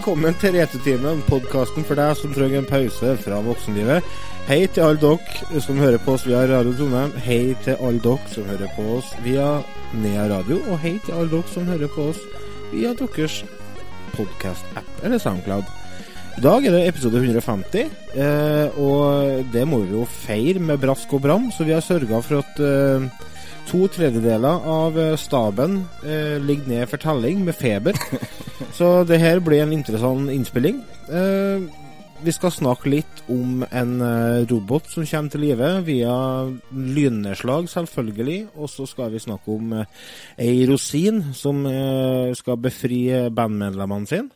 velkommen til Returtimen, podkasten for deg som trenger en pause fra voksenlivet. Hei til alle dere som hører på oss via Radio Trondheim. Hei til alle dere som hører på oss via Nea Radio. Og hei til alle dere som hører på oss via deres podkast-app eller Soundcloud. I dag er det episode 150, eh, og det må vi jo feire med brask og bram, så vi har sørga for at eh, to tredjedeler av eh, staben eh, ligger ned for telling med feber. Så det her blir en interessant innspilling. Eh, vi skal snakke litt om en eh, robot som kommer til live via lynnedslag, selvfølgelig. Og så skal vi snakke om eh, ei rosin som eh, skal befri bandmedlemmene sine.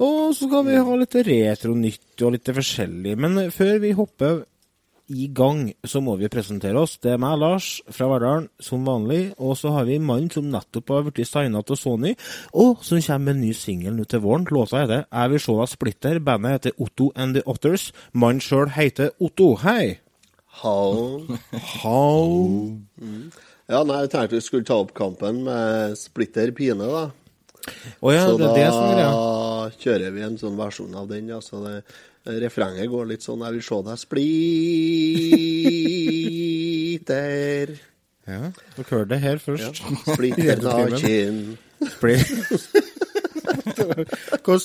Og så skal vi ha litt retro nytt og litt forskjellig. Men før vi hopper i gang, så må vi presentere oss. Det er meg, Lars, fra Verdalen, som vanlig. Og så har vi mannen mann som nettopp har blitt signa til Sony, og som kommer med en ny singel nå til våren. Låta heter 'Jeg vil se deg splitter'. Bandet heter Otto and the Otters. Mannen sjøl heter Otto. Hei! How? How? Mm. Ja, nei, jeg tenkte vi skulle ta opp kampen med splitter pine, da. Oh, ja, så det da det er kjører vi en sånn versjon av den. Ja. Så det, refrenget går litt sånn Jeg vil se deg splitter. Ja, dere hørte det her først. Splitter naken. Hvilke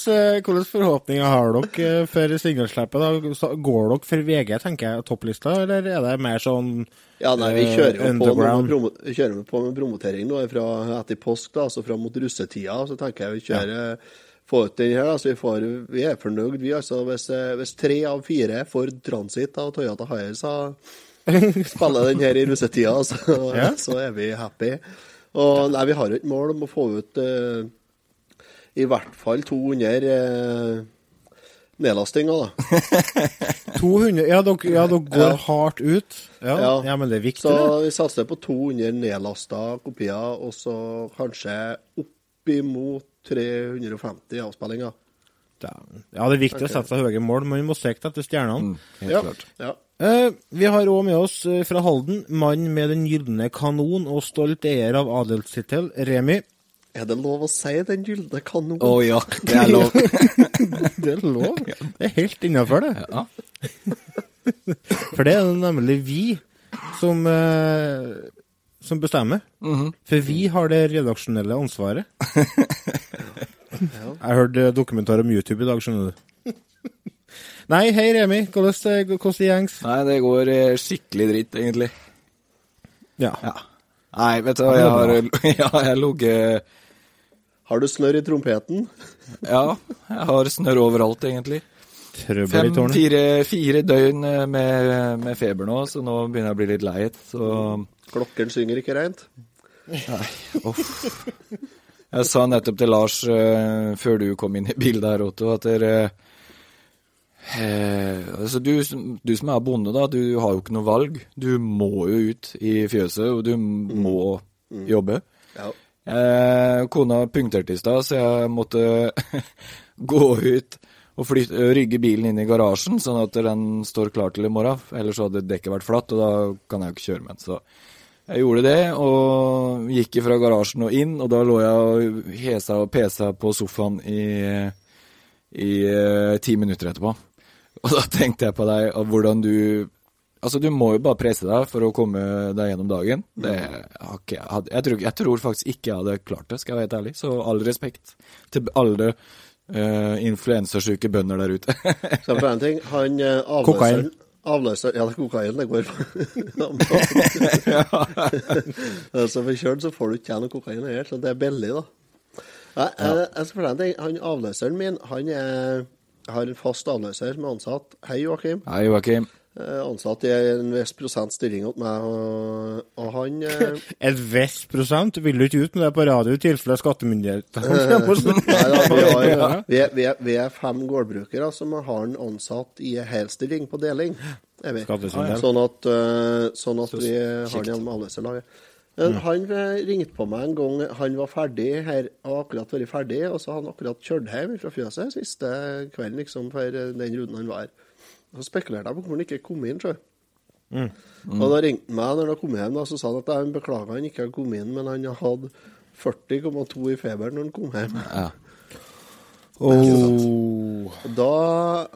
hvordan forhåpninger har dere eh, for singelslippet? Går dere for VG, tenker jeg, topplista, eller er det mer sånn Ja, nei, vi eh, kjører jo på med, promo med på med promotering nå fra etter påsk, da, altså fram mot russetida. Så tenker jeg vi kjører få ut den her, Altså, vi, får, vi er fornøyd, vi. altså Hvis, eh, hvis tre av fire Ford Transit og Toyota Hiace spiller den her i russetida, så, Ja. så er vi happy. Og nei, vi har jo et mål om å få ut uh, i hvert fall 200 uh, nedlastinger, da. 200 Ja, dere, ja, dere går Ja. hardt ut. Ja, ja. Ja. men det er viktig, Så det. vi satser på 200 nedlasta kopier, og så kanskje oppimot 350 avspillinger. Dæven. Ja, det er viktig å sette seg høye mål, men vi må sikte etter stjernene. Mm, Ja. ja. Eh, vi har òg med oss eh, fra Halden mann med den gylne kanon og stolt eier av adelstittel, Remi. Er det lov å si den gylne kanon? Å ja, det er lov. Det er lov. Det er helt innafor, det. Ja. For det er nemlig vi som, eh, som bestemmer. For vi har det redaksjonelle ansvaret. Jeg hørte dokumentar om YouTube i dag, skjønner du. Nei, hei Remi. Hvordan hvordan det gjengs? Nei, det går eh, skikkelig dritt, egentlig. Ja. Ja. Nei, vet du hva, jeg har Ja, jeg har ligget Har du snørr i trompeten? Ja, jeg har snørr overalt, egentlig. Trøbbel i Fem, tårnet. fire, fire døgn eh, med, med feber nå, så nå begynner jeg å bli litt lei. Så Klokken synger ikke reint. uff. Jeg sa nettopp til Lars uh, før du kom inn i bildet her, Otto, at dere uh, altså du, du som er bonde, da, du har jo ikke noe valg. Du må jo ut i fjøset, og du må jobbe. Ja. Uh, kona punkterte i stad, så jeg måtte gå ut og flytte, rygge bilen inn i garasjen, sånn at den står klar til i morgen. Ellers hadde dekket vært flatt, og da kan jeg jo ikke kjøre med den. Så jeg gjorde det, og gikk fra garasjen og inn, og da lå jeg og hesa og pesa på sofaen i, i eh, ti minutter etterpå. Og da tenkte jeg på deg, og hvordan du Altså, du må jo bare presse deg for å komme deg gjennom dagen. Det hatt- jeg, tror, jeg tror faktisk ikke jeg hadde klart det, skal jeg være helt ærlig. Så all respekt til alle uh, influensasyke bønder der ute. Skal jeg en ting, han avløser Kokain. Avløser, ja, det er kokain det går på. så for kjørt så får du ikke noe kokain her, så det er billig, da. Nei, eh, jeg skal fortelle en ting. Han avløseren min, han er, har en fast avløser som er ansatt. Hei, Joakim. Hei, Joakim. Eh, Ansatt i en viss prosent stilling hos meg, og, og han eh, Et visst prosent vil du ikke ut med det på radio i tilfelle skattemyndighetene kommer. Nei vi, er, fem gårdbrukere som har en ansatt i helstilling på deling. Er vi. Sånn at, uh, sånn at vi har den han gjennom avløserlaget. Men Han eh, ringte på meg en gang han var ferdig her, og akkurat vært ferdig, og så hadde han akkurat kjørt hjem fra fjøset siste kvelden liksom, for eh, den runden han var her. Så spekulerte jeg på hvorfor han ikke kom inn, sjø. Og da ringte han meg når han kom hjem, da, så sa han at han beklaga han ikke hadde kommet inn, men han hadde 40,2 i feber når han kom hjem. Ja. Oh. Da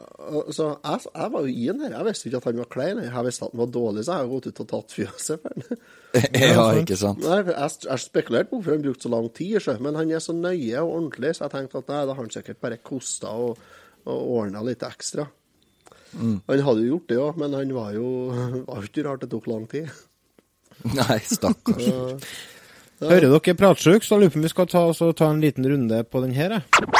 Så jeg, jeg var jo i den her. Jeg visste ikke at han var klein. Jeg visste at han var dårlig, så jeg har gått ut og tatt fjøset for han. ja, ikke sant. Nei, jeg, jeg spekulerte på hvorfor han brukte så lang tid, men han er så nøye og ordentlig, så jeg tenkte at nei, da har han sikkert bare kosta og, og ordna litt ekstra. Han hadde jo gjort det òg, men han var jo var ikke rart det tok lang tid. Nei, stakkars. Hører dere pratsjuk, så lurer på om vi skal ta, ta en liten runde på den her. jeg.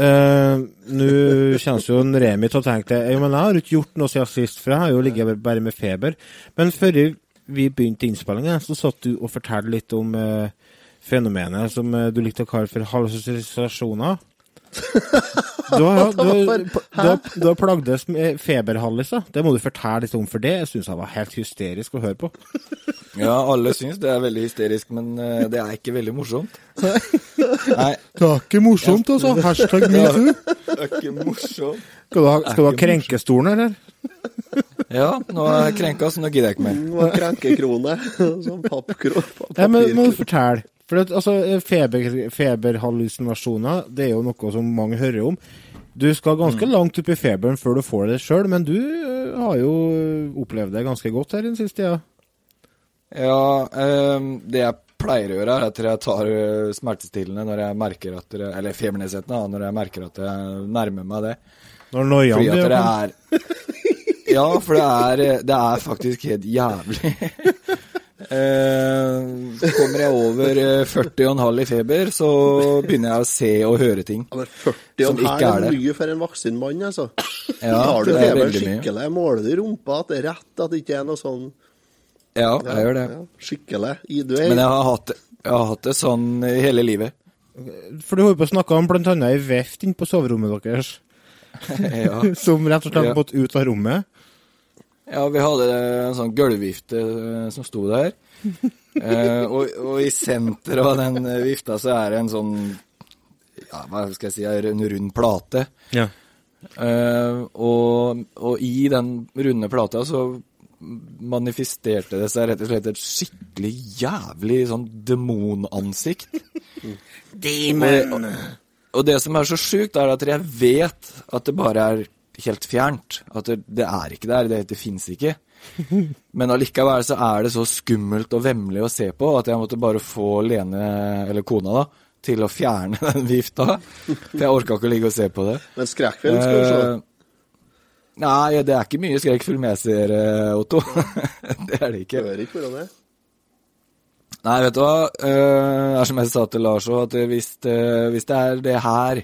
eh, nå kjennes jo en Remi til å tenke det. Jo, men jeg har ikke gjort noe siden sist, for jeg har jo ligget bare med feber. Men før vi begynte innspillingen, så satt du og fortalte litt om uh, fenomenet som uh, du likte å kalle for hallusinasjoner. Du har, du, har- du, har, du har plagdes med feberhalliser. Det må du fortelle litt om, for det syns jeg var helt hysterisk å høre på. Ja, alle syns det er veldig hysterisk, men eh, det er ikke veldig morsomt. Nei, Det var ikke morsomt, altså. Hashtag metoo. det er ikke morsomt. Skal du ha, skal du ha krenkestolen, eller? Ja, nå er jeg krenka, så nå gidder jeg ikke mer. Det var krenkekrone. Sånn pappkro- Ja, men må du fortelle. For det, altså, feber, feberhallusinasjoner, det er jo noe som mange hører om. Du skal ganske langt opp i feberen før du får det sjøl, men du øh, har jo opplevd det ganske godt her den siste tida. Ja, eh, det jeg pleier å gjøre, er at jeg tar eh, smertestillende når jeg merker at det, Eller febernedsettende, når jeg merker at jeg nærmer meg det. Når noiaen blir er Ja, for det er, det er faktisk helt jævlig. Eh, kommer jeg over eh, 40,5 i feber, så begynner jeg å se og høre ting. Ja, men 40 Som ikke er er det. mye for en voksen mann, altså. Ja, Har du det er feber skikkelig? Måler du rumpa at det er rett, at det ikke er noe sånn Ja, jeg gjør det. Ja, skikkelig. I- Du er Men jeg har hatt det, jeg har hatt det sånn hele livet. For du holder på å snakke om annet ei veft inne på soverommet deres, Ja. som rett og slett Ja. har gått ut av rommet. Ja, vi hadde en sånn gulvvifte eh, som sto der. Eh, og, og i senteret av den eh, vifta så er det en sånn Ja, hva skal jeg si, en rund plate. Ja. Eh, og, og i den runde plata så manifesterte det seg rett og slett et skikkelig jævlig sånn demonansikt. Og, og det som er så sjukt, er at jeg vet at det bare er helt fjernt. At det, det er ikke der, det, det fins ikke. Men allikevel så er det så skummelt og vemmelig å se på at jeg måtte bare få Lene, eller kona, da, til å fjerne den vifta. For jeg orka ikke å ligge og se på det. Men skrekkfilm skal du se. Eh, Nei, det er ikke mye skrekkfilm jeg ser, eh, Otto. det er det ikke. Hører ikke hvordan det er. Nei, vet du hva. Eh, Det er som jeg sa til Lars òg, at hvis, hvis det er det her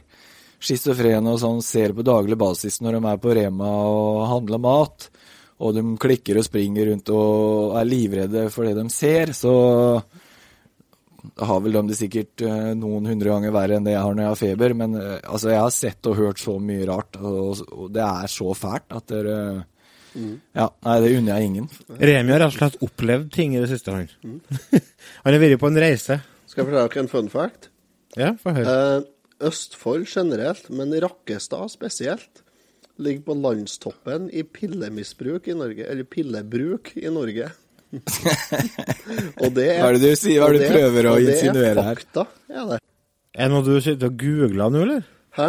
schizofrene og sånn ser på daglig basis når de er på Rema og handler mat, og de klikker og springer rundt og er livredde for det de ser, så har vel de det sikkert eh, noen hundre ganger verre enn det jeg har når jeg har feber. Men eh, altså, jeg har sett og hørt så mye rart, og, og det er så fælt at dere Ja, nei, det unner jeg ingen. Remi har rett og slett opplevd ting i det siste, han. han har vært på en reise. Skal jeg fortelle dere en fun fact? Ja, få høre. Eh, Østfold generelt, men Rakkestad spesielt, ligger på landstoppen i pillemisbruk i Norge. Eller pillebruk i Norge. og det er Hva er det du sier? Hva er det du prøver å insinuere her? Det er fakta, ja det. Er det noe du sitter og googler nå, eller? Hæ?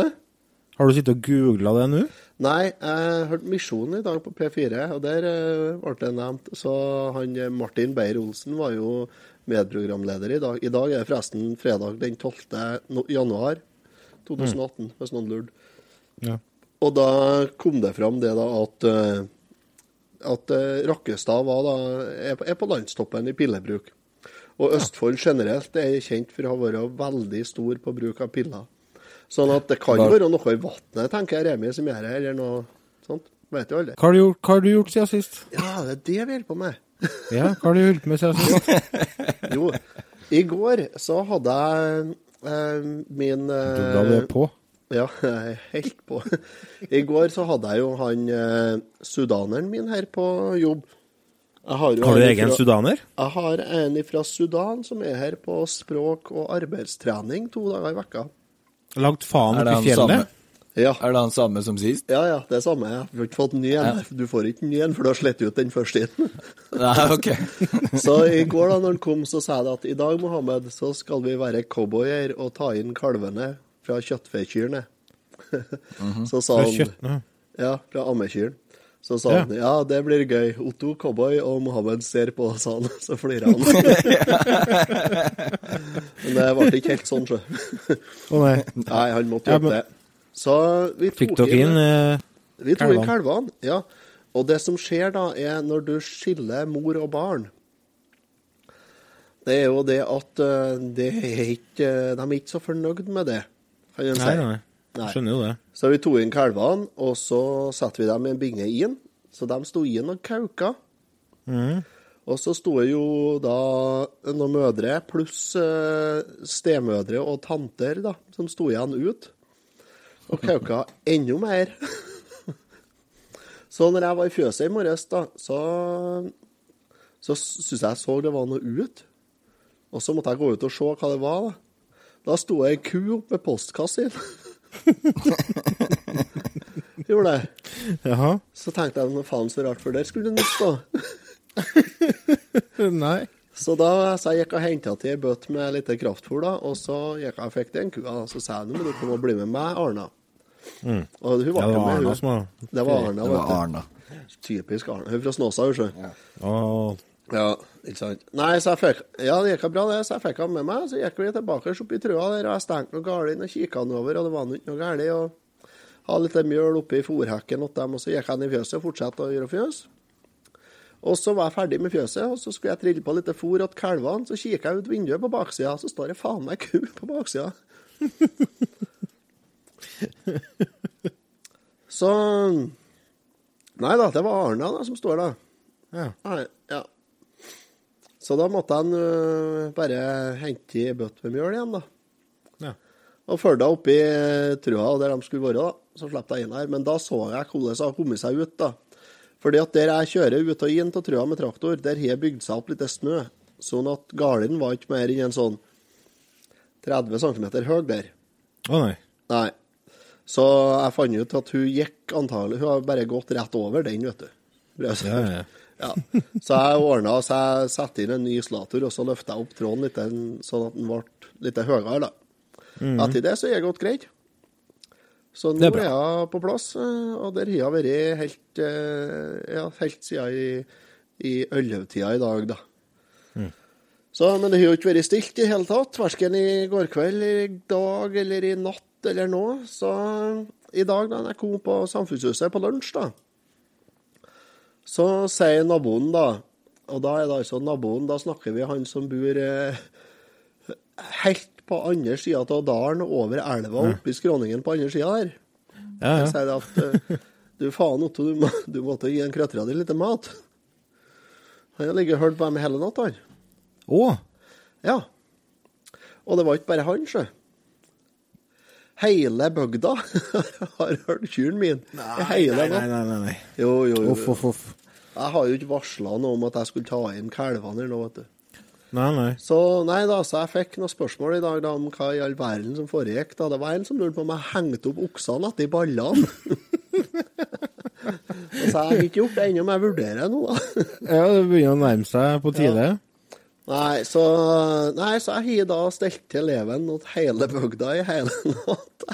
Har du sittet og googla det nå? Nei, jeg hørte Misjonen i dag på P4, og der eh, ble det nevnt. Så han eh, Martin Beyer-Olsen var jo medprogramleder i dag. I dag er det forresten fredag den 12. januar 2018, hvis noen lurte. Ja. Og da kom det fram det da at eh, at eh, Rakkestad var da, er, på- landstoppen i pillebruk. Og Østfold generelt er kjent for å ha vært veldig stor på bruk av piller. Sånn at det kan være noe i vannet, tenker jeg, Remi, som gjør det, eller noe sånt. Vet jo aldri. Hva har du gjort, har du gjort siden sist? Ja, det er det vi holder på med. Ja, hva har du holdt med siden sist? Jo, i går så hadde jeg min Da du er eh, på. Ja, jeg er helt på. I går så hadde jeg jo han eh, sudaneren min her på jobb. Jeg har, jo Har du egen fra, sudaner? Jeg har en fra Sudan som er her på språk- og arbeidstrening to dager i vekka. Lagt faen opp i fjellet? Ja, Er det han samme som sist? ja, ja, det er samme. Jeg har ikke fått ny en. Du får ikke ny en, for du har slitt ut den første. Nei, ok. Så i går da når han kom, så sa jeg at i dag, Mohammed, så skal vi være cowboyer og ta inn kalvene fra kjøttfekyrne. Så sa han ja. Ja, fra ammekyren. Så sa han ja, det blir gøy. Otto cowboy og Mohammed ser på, sa han. Så flirer han. Men det ble ikke helt sånn, sjø. Å nei. Nei, han måtte Ja, gjøre men- det. Så vi Fikk dere inn eh, vi tok inn kalvene? ja. Og det som skjer da, er når du skiller mor og barn Det er jo det at eh, det er ikke, de er ikke så fornøyd med det, kan en si. Nei, nei. Skjønner jo det. Så vi tok inn kalvene, og så satte vi dem i en binge inn. Så de sto inn og kauka. Mm. Og så sto jo da noen mødre pluss eh, stemødre og tanter da, som sto igjen ut. Og kauka enda mer. så når jeg var i fjøset i morges, da, så, så syntes jeg så det var noe ut. Og så måtte jeg gå ut og se hva det var. Da, da sto det ei ku oppe ved postkassen. Gjorde det. Jaha. Så tenkte jeg, faen så rart, for der skulle det nytt da. Nei. Så da så jeg gikk og henta til ei bøtte med litt kraftfôr, da, og så gikk jeg og fikk den kua. Så sa jeg nå må du komme og bli med meg, Arna. Og hun Ja, det var Arna som var Det var Arna, Det var Arna. Typisk Arna. Hun er fra Snåsa, hun, sjø. Oh. Ja, ikke sant. Nei, så jeg fikk Ja, det gikk bra, det. Så jeg fikk han med meg. Så gikk vi tilbake opp i trøa der, og jeg stengte noe galt inn og kikka han over, og det var nå ikke noe galt. Og hadde litt mjøl oppi fòrhekken til dem, og så gikk jeg inn i fjøset og fortsatte å gjøre fjøs. Og så var jeg ferdig med fjøset, og så skulle jeg trille på litt fôr til kalvene. Så kikker jeg ut vinduet på baksida, så står det faen meg ku på baksida. så Nei da, det var Arna da, som står der. ja. Nei, ja. Så da måtte han uh, bare hente i bøtte med mjøl igjen, da. Ja. Og følte henne oppi trua der de skulle være, da. Så slapp jeg inn her. Men da så jeg hvordan hun har kommet seg ut, da. Fordi at der jeg kjører ut og inn til trua med traktor, der har bygd seg opp litt snø. Sånn at gården var ikke mer enn en sånn 30 cm høy der. Å nei. Nei. Så jeg fant ut at hun gikk antagelig Hun har bare gått rett over den, vet du. Ja, ja. Ja. Så jeg ordna så jeg satte inn en ny isolator, og så løfta jeg opp tråden litt, sånn at den ble litt høyere. da. Etter det så er det gått greit. Så nå er jeg på plass, og der har jeg vært helt, eh, ja, helt siden i, i i dag, da. Så, men det har jo ikke vært stilt i hele tatt, verken i går kveld, i dag eller i natt eller nå. Så i dag, da jeg kom på Samfunnshuset på lunsj, da, så sier naboen, da Og da er det altså naboen, da snakker vi han som bor eh, helt på andre sida av dalen, over elva, oppe i skråningen på andre sida der. ja, Jeg ja. sier at eh, du faen, Otto, du, må, du måtte gi en krøttera di litt mat. Han har ligget og hørt på dem hele natta, han. Å, Ja. Og det var ikke bare han, sjø. Hele bygda har hørt kyrne mine. Nei, nei, nei, nei, nei. Jo, jo, jo. Uff, uff, uff. Jeg har jo ikke varsla noe om at jeg skulle ta inn kalvene nå, vet du. Nei, nei. Så nei da, så jeg fikk noen spørsmål i dag da, om hva i all verden som foregikk. da. Det var en som lurte på om jeg hengte opp oksene etter ballene. så så har jeg ikke gjort det ennå, men jeg vurderer nå, da. Ja, det begynner å nærme seg på tide. Nei, så, nei, så jeg har da stelt til eleven mot hele bygda i hele natt.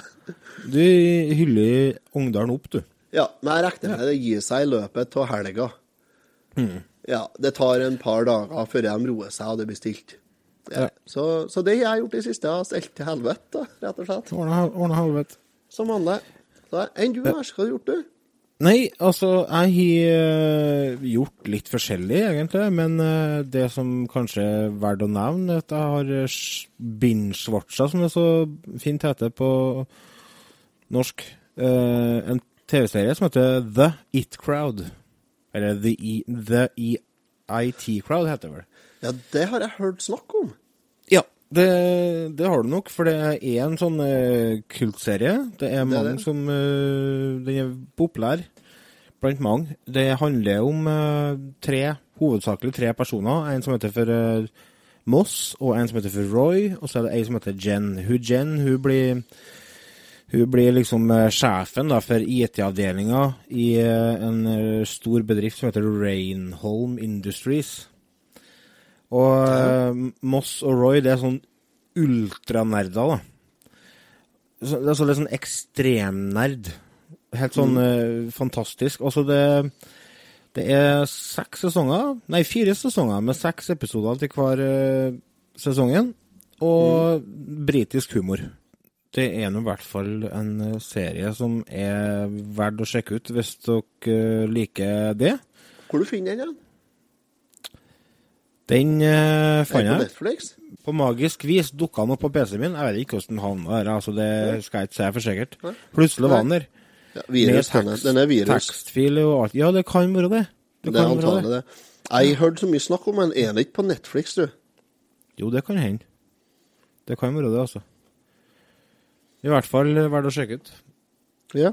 Du hyller Ungdalen opp, du. Ja, men jeg regner med det gir seg i løpet av helga. Mm. Ja, det tar en par dager før de roer seg og det blir stilt. Ja. Ja. Så, så det har jeg gjort i siste. Jeg har stelt til helvete, rett og slett. Ordna helvete. Som vanlig. Så Enn du, hva har du gjort, du? Nei, altså, jeg har eh, gjort litt forskjellig, egentlig. Men eh, det som kanskje er verdt å nevne, er at jeg har uh, binge-watcha, som det så fint heter på norsk, eh, en TV-serie som heter The It Crowd. Eller The, e, The EIT Crowd, heter det vel. Ja, det har jeg hørt snakk om. Ja, Det, det har du nok, for det er en sånn uh, kultserie. Det er Det er mange det. som uh, Den er populær blant mange. Det handler om uh, tre, hovedsakelig tre personer. En som heter for Moss, og en som heter for Roy, og så er det ei som heter Jen. Hun Jen hun blir hun blir liksom sjefen da, for IT-avdelinga i en stor bedrift som heter Rainholm Industries. Og uh, Moss og Roy, det er sånn ultranerder, da. Så, det er så litt sånn ekstremnerd. Helt sånn eh, fantastisk. Altså, det, det er seks sesonger, nei, fire sesonger med seks episoder til hver uh, sesongen, og britisk humor. Det er nå i hvert fall en serie som er verdt å sjekke ut hvis dere liker det. Hvor du finner den? Den eh, fant på jeg. Netflix? På magisk vis dukka den opp på PC-en min. Jeg vet ikke hvordan den havna der, altså det skal jeg ikke si for sikkert. Plutselig var den der. Ja, virus, Med den er, den er virus. Tekstfil og alt. Ja, det kan være det. Det Det er antagelig det. Jeg hørte så mye snakk om den. Er den ikke på Netflix, du? Jo, det kan hende. Det kan være det, altså. I hvert fall eh, verdt å sjekke ut. Ja.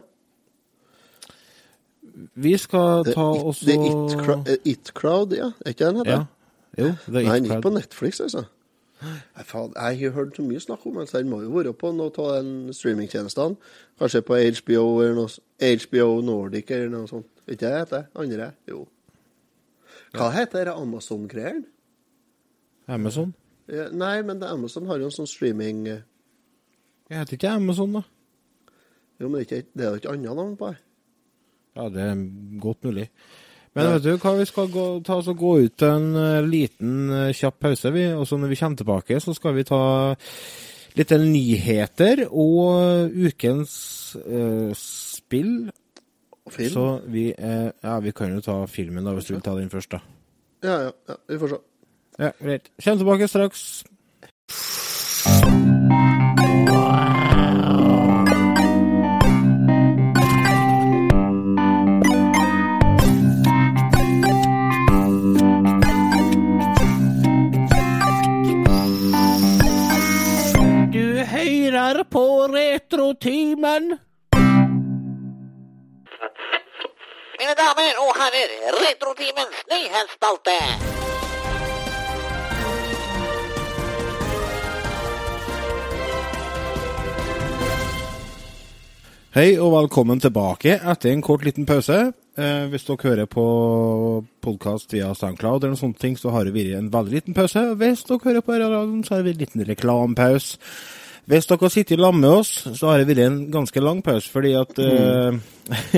Vi skal ta også It, eh, It Crowd, ja. Er ikke den heter? Ja. Jo, det Nei, den gikk på Netflix, altså. Faen, jeg har hørt så mye snakk om den, så den må jo være på noen av den streamingtjenestene. Kanskje på HBO eller noe HBO Nordic eller noe sånt. Vet ikke jeg heter andre? Jo. Hva heter det Amazon-greieren? Amazon. Nei, men det, Amazon har jo en sånn streaming eh, Jeg heter ikke Amazon, da. Jo, men det det er jo ikke annet navn på det. Ja, det er godt mulig. Men vet du hva, vi skal gå, ta oss og gå ut en eh, liten eh, kjapp pause, vi. Og så når vi kommer tilbake, så skal vi ta litt nyheter og ukens uh, spill. Film? Så vi uh, Ja, vi kan jo ta filmen, da, hvis du vil ta den først, da. Ja, ja, ja, vi får se. Ja, greit. Kjem tilbake straks. På Retrotimen. Mine damer og herrer, Retrotimens nyhetsspalte. Hei og velkommen tilbake etter en kort liten pause. Eh, hvis dere hører på podkast via SoundCloud eller noen sånne ting, så har det vært en veldig liten pause. Hvis dere hører på radioen, så har det vært en liten reklamepause. Hvis dere har sittet sammen med oss, så har det vært en ganske lang pause, fordi at eh,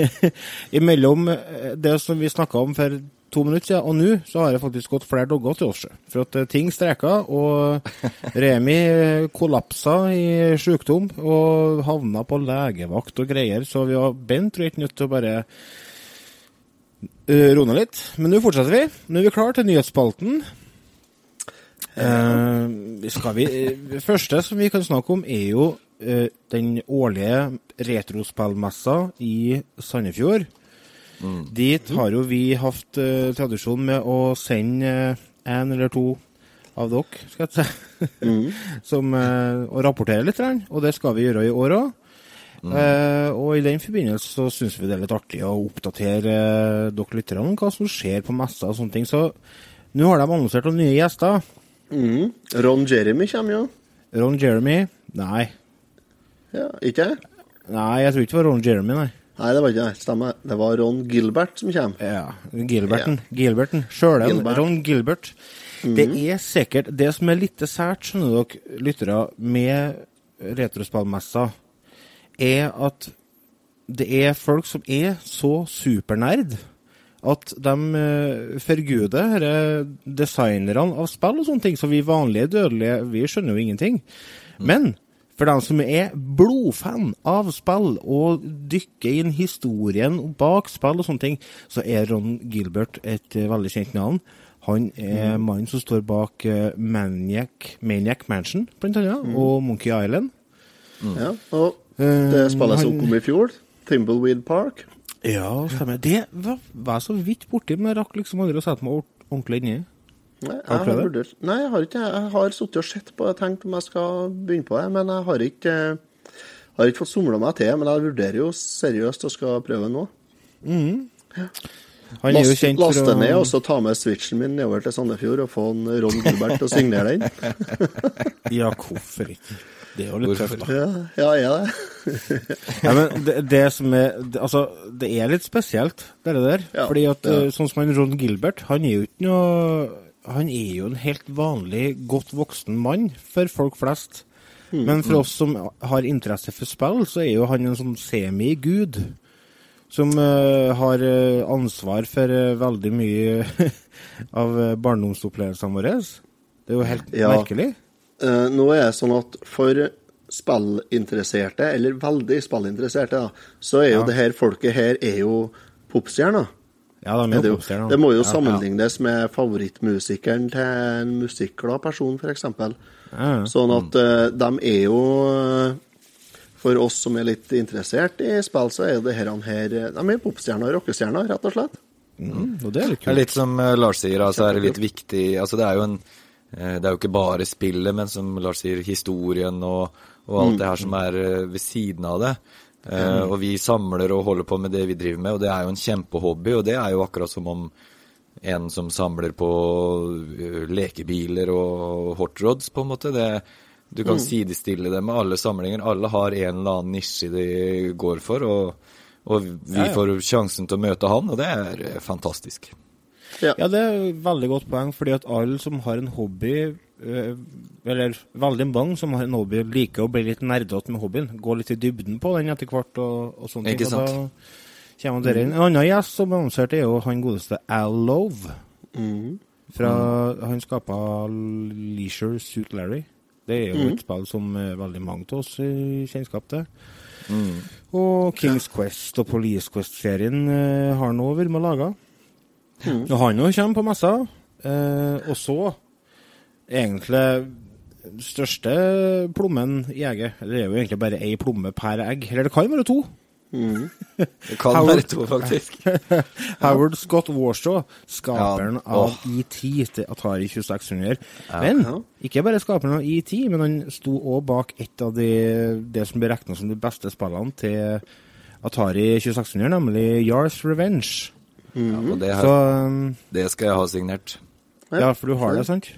imellom eh, det som vi snakka om for to minutter siden, og nå, så har det faktisk gått flere dager til oss. For at eh, ting streka, og Remi kollapsa i sykdom og havna på legevakt og greier, så vi har Bent tror jeg ikke nødt til å bare uh, roe ned litt. Men nå fortsetter vi. Nå er vi klar til nyhetsspalten. Eh, vi skal vi, eh, det første som vi kan snakke om, er jo eh, den årlige retrospillmessa i Sandefjord. Dit har jo vi hatt eh, tradisjon med å sende eh, en eller to av dere, skal jeg si, som, eh, og rapportere litt. Og det skal vi gjøre i år òg. Eh, og i den forbindelse så syns vi det er litt artig å oppdatere uh, dere lytterne om hva som skjer på messa og sånne ting. Så nå har de annonsert noen nye gjester. Mhm. Ron Jeremy kommer jo. Ron Jeremy Nei. Ja, ikke? Nei, jeg tror ikke det var Ron Jeremy, nei. Nei, det var ikke det. Stemmer. Det var Ron Gilbert som kommer. Ja, Gilberten. Gilberten. Sjølen. Gilbert. Ron Gilbert. Det er sikkert Det som er litt sært, skjønner dere, lyttere, med retrospillmessa, er at det er folk som er så supernerd at de uh, forguder disse designerne av spill og sånne ting. Så vi vanlige dødelige, vi skjønner jo ingenting. Men for dem som er blodfan av spill og dykker inn historien bak spill og sånne ting, så er Ron Gilbert et eh, veldig kjent navn. Han er mannen som står bak eh, Maniac, Maniac Mansion, blant annet, og Monkey Island. Ja, og Eh, det spillet som han- kom i fjor, Thimbleweed Park. Ja, stemmer. Det var, var så vidt borti, men jeg rakk liksom aldri å sette meg ordentlig inni. Nei, jeg har, vurdert, nei, jeg har ikke Jeg har sittet og sett på og tenkt om jeg skal begynne på det, men jeg har ikke har ikke fått somla meg til. Men jeg vurderer jo seriøst å skal prøve nå. Han er jo kjent for laste ned og så ta med switchen min nedover til Sandefjord og få en Ron Gilbert til å signere den. Ja, hvorfor ikke? Det er jo litt tøft, da. Ja, ja, er det. Ja, men det, det som er det, Altså, det er litt spesielt, det der. Ja, Fordi at ja. eh, sånn som han Ron Gilbert, han er jo ikke noe Han er jo en helt vanlig, godt voksen mann for folk flest. Mm, Men for oss som har interesse for spill, så er jo han en sånn semigud. Som uh, har eh, ansvar for uh, veldig mye av barndomsopplevelsene våre. Det er jo helt Ja. merkelig. Uh, nå er det sånn at for spillinteresserte, eller veldig spillinteresserte, da, så er jo Ja. det her folket her er jo popstjerner. Ja, de Er er det, jo popstjerner. det må jo Ja. sammenlignes med favorittmusikeren til en musikkglad person, f.eks. Ja, ja. Sånn at uh, de er jo eh, For oss som er litt interessert i spill, så er jo det her, her eh, De er popstjerner og rockestjerner, rett og slett. Mm, og det er litt Det er litt som eh, Lars sier, altså er det litt viktig Altså det er jo en eh, Det er jo ikke bare spillet, men som Lars sier, historien og, og alt det her som er eh, ved siden av det. Uh, Og vi samler og holder på med det vi driver med, og det er jo en kjempehobby, og det er jo akkurat som om en som samler på eh, lekebiler og hot rods, på en måte. Det, du kan sidestille det med alle samlinger. Alle har en eller annen nisje de går for, og, og vi Ja, ja. får sjansen til å møte han, og det er fantastisk. Ja. Ja, det er et veldig godt poeng, fordi at alle som har en hobby, eller veldig mange som har en hobby, liker å bli litt nerdete med hobbyen. Gå litt i dybden på den etter hvert og, og sånne Ikke ting. og sant? Da kommer dere inn. En annen gjest som er annonsert, er jo han godeste Al Love. Mm. Fra, Han skapa Leisure Suit Larry. Det er jo et spill som eh, veldig mange av oss har kjennskap til. Og Kings Quest og Police Quest-serien eh, har han òg vært med og laga. Og han òg kommer på messa. Eh, og så, egentlig største plommen i egget Eller det er jo egentlig bare ei plomme per egg. Eller det kan være to. Det kan Howard- være to, faktisk. Howard Scott Warshaw, skaperen Ja, oh. av ET til Atari 2600. Men ikke bare skaperen av ET, men han sto òg bak et av de, det som blir regna som de beste spillene til Atari 2600, nemlig Yars Revenge. Ja, og det, Så um, det skal jeg ha signert. Ja, for du har det, sant?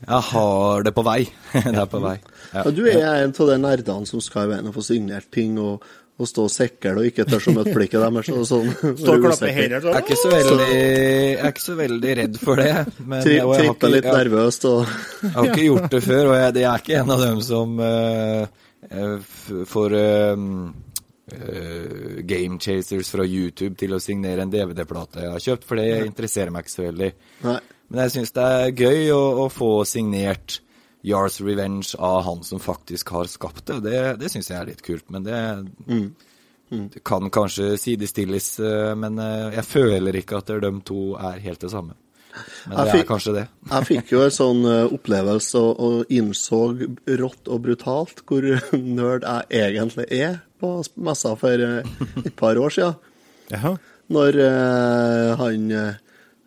Jeg har det på vei. det er på vei. Ja. Ja, du er en av de nerdene som skal i veien og få signert ting og, og stå sekkel og ikke tør å møte blikket deres. Og sånn. Stå og klappe hendene sånn. Jeg er ikke så veldig, jeg er ikke så veldig redd for det. Men Tri, jeg, Trippe ikke, litt jeg, nervøst og jeg har ikke gjort det før, og jeg, jeg er ikke en av dem som eh, eh, får uh, uh, Game Chasers fra YouTube til å signere en DVD-plate jeg har kjøpt, for det interesserer meg ikke så veldig. Nei. Men jeg syns det er gøy å, å få signert Yars Revenge av han som faktisk har skapt det. Det, det syns jeg er litt kult, men det, det kan kanskje sidestilles. eh, Men eh, jeg føler ikke at de to er helt det samme. Men det fikk- er kanskje det. Jeg fikk jo en sånn eh, opplevelse og, og innså rått og brutalt hvor nerd jeg egentlig er på messa for et par år siden. Jaha. Når uh, han uh,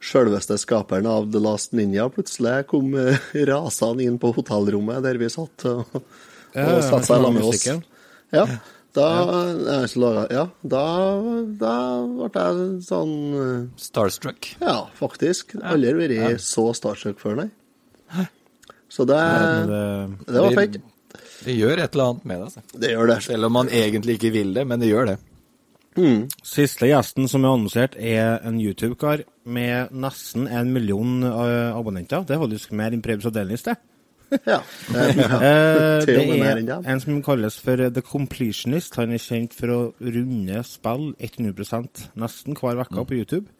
sjølveste skaperen av The Last Ninja plutselig kom uh, rasende inn på hotellrommet der vi satt og, og satte seg sammen med oss. Ja, da, jeg ja, da, da ble jeg sånn eh, Starstruck. Ja, faktisk. Aldri vært så starstruck før, nei. Så det, det, var fett. Det gjør et eller annet med deg. Altså. Det gjør det. Selv om man egentlig ikke vil det, men det gjør det. Siste gjesten som er annonsert, er en YouTube-kar med nesten en million eh, abonnenter. Det er faktisk mer enn Prebz og Delnis, det. Ja. Det. Eh, er en som kalles for The Completionist. Han er kjent for å runde spill 100% nesten hver uke på YouTube.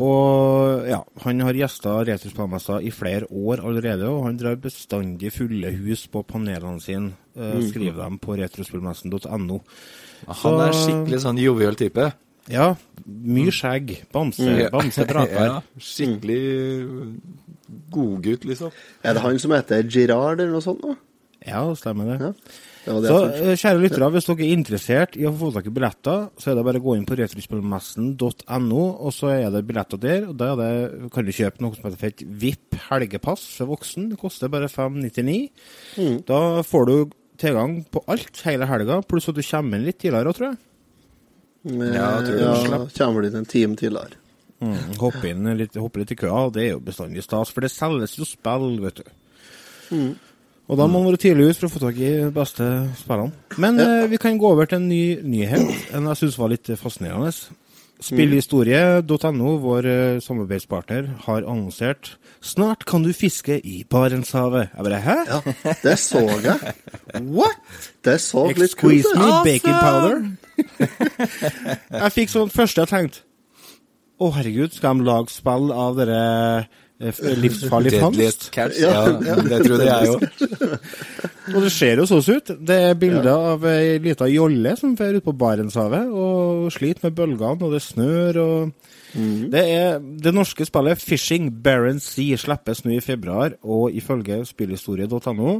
Og ja, han har gjesta retrospillmesser i flere år allerede, og han drar bestandig fulle hus på panelene sine. Uh, skriver dem på retrospillmessen.no. Han er skikkelig sånn jovial type. Ja, mye skjegg. Bamse, bamse drakar. Ja, skikkelig godgutt, liksom. Er det han som heter Girard eller noe sånt? Da? Ja, stemmer det. Ja. Det det Så eh, kjære lyttere, hvis dere er interessert i å få tak i billetter, så er det bare å gå inn på retrospillmessen.no, og så er det billetter der. og Da er det, kan du kjøpe noe som heter et VIP helgepass for voksen. Det koster bare 599. Mm. Da får du tilgang på alt hele helga, pluss at du kommer inn litt tidligere, tror jeg. Ja, jeg tror det. ja, kommer dit en time tidligere. Mm, hoppe, inn litt, hoppe litt i køa, det er jo bestandig stas, for det selges jo spill, vet du. Mm. Og da må man være tidlig ute for å få tak i de beste spillene. Men eh, vi kan gå over til en ny nyhet, en jeg syns var litt fascinerende. Spillhistorie.no, vår eh, samarbeidspartner, har annonsert Snart kan du fiske i Barentshavet. Jeg bare Hæ? Ja, det så jeg. What? Det så litt kult Excuse me, bacon powder? jeg fikk sånn første jeg tenkte Å, herregud, skal de lage spill av dere eh, livsfarlig fangst? catch. Ja, Ja, det trodde jeg òg. Og det ser jo sånn ut. Det er bilder av ei lita jolle som fer ut på Barentshavet og sliter med bølgene, og det snør og Det er det norske spillet Fishing Barents Sea slippes nå i februar, og ifølge spillhistorie.no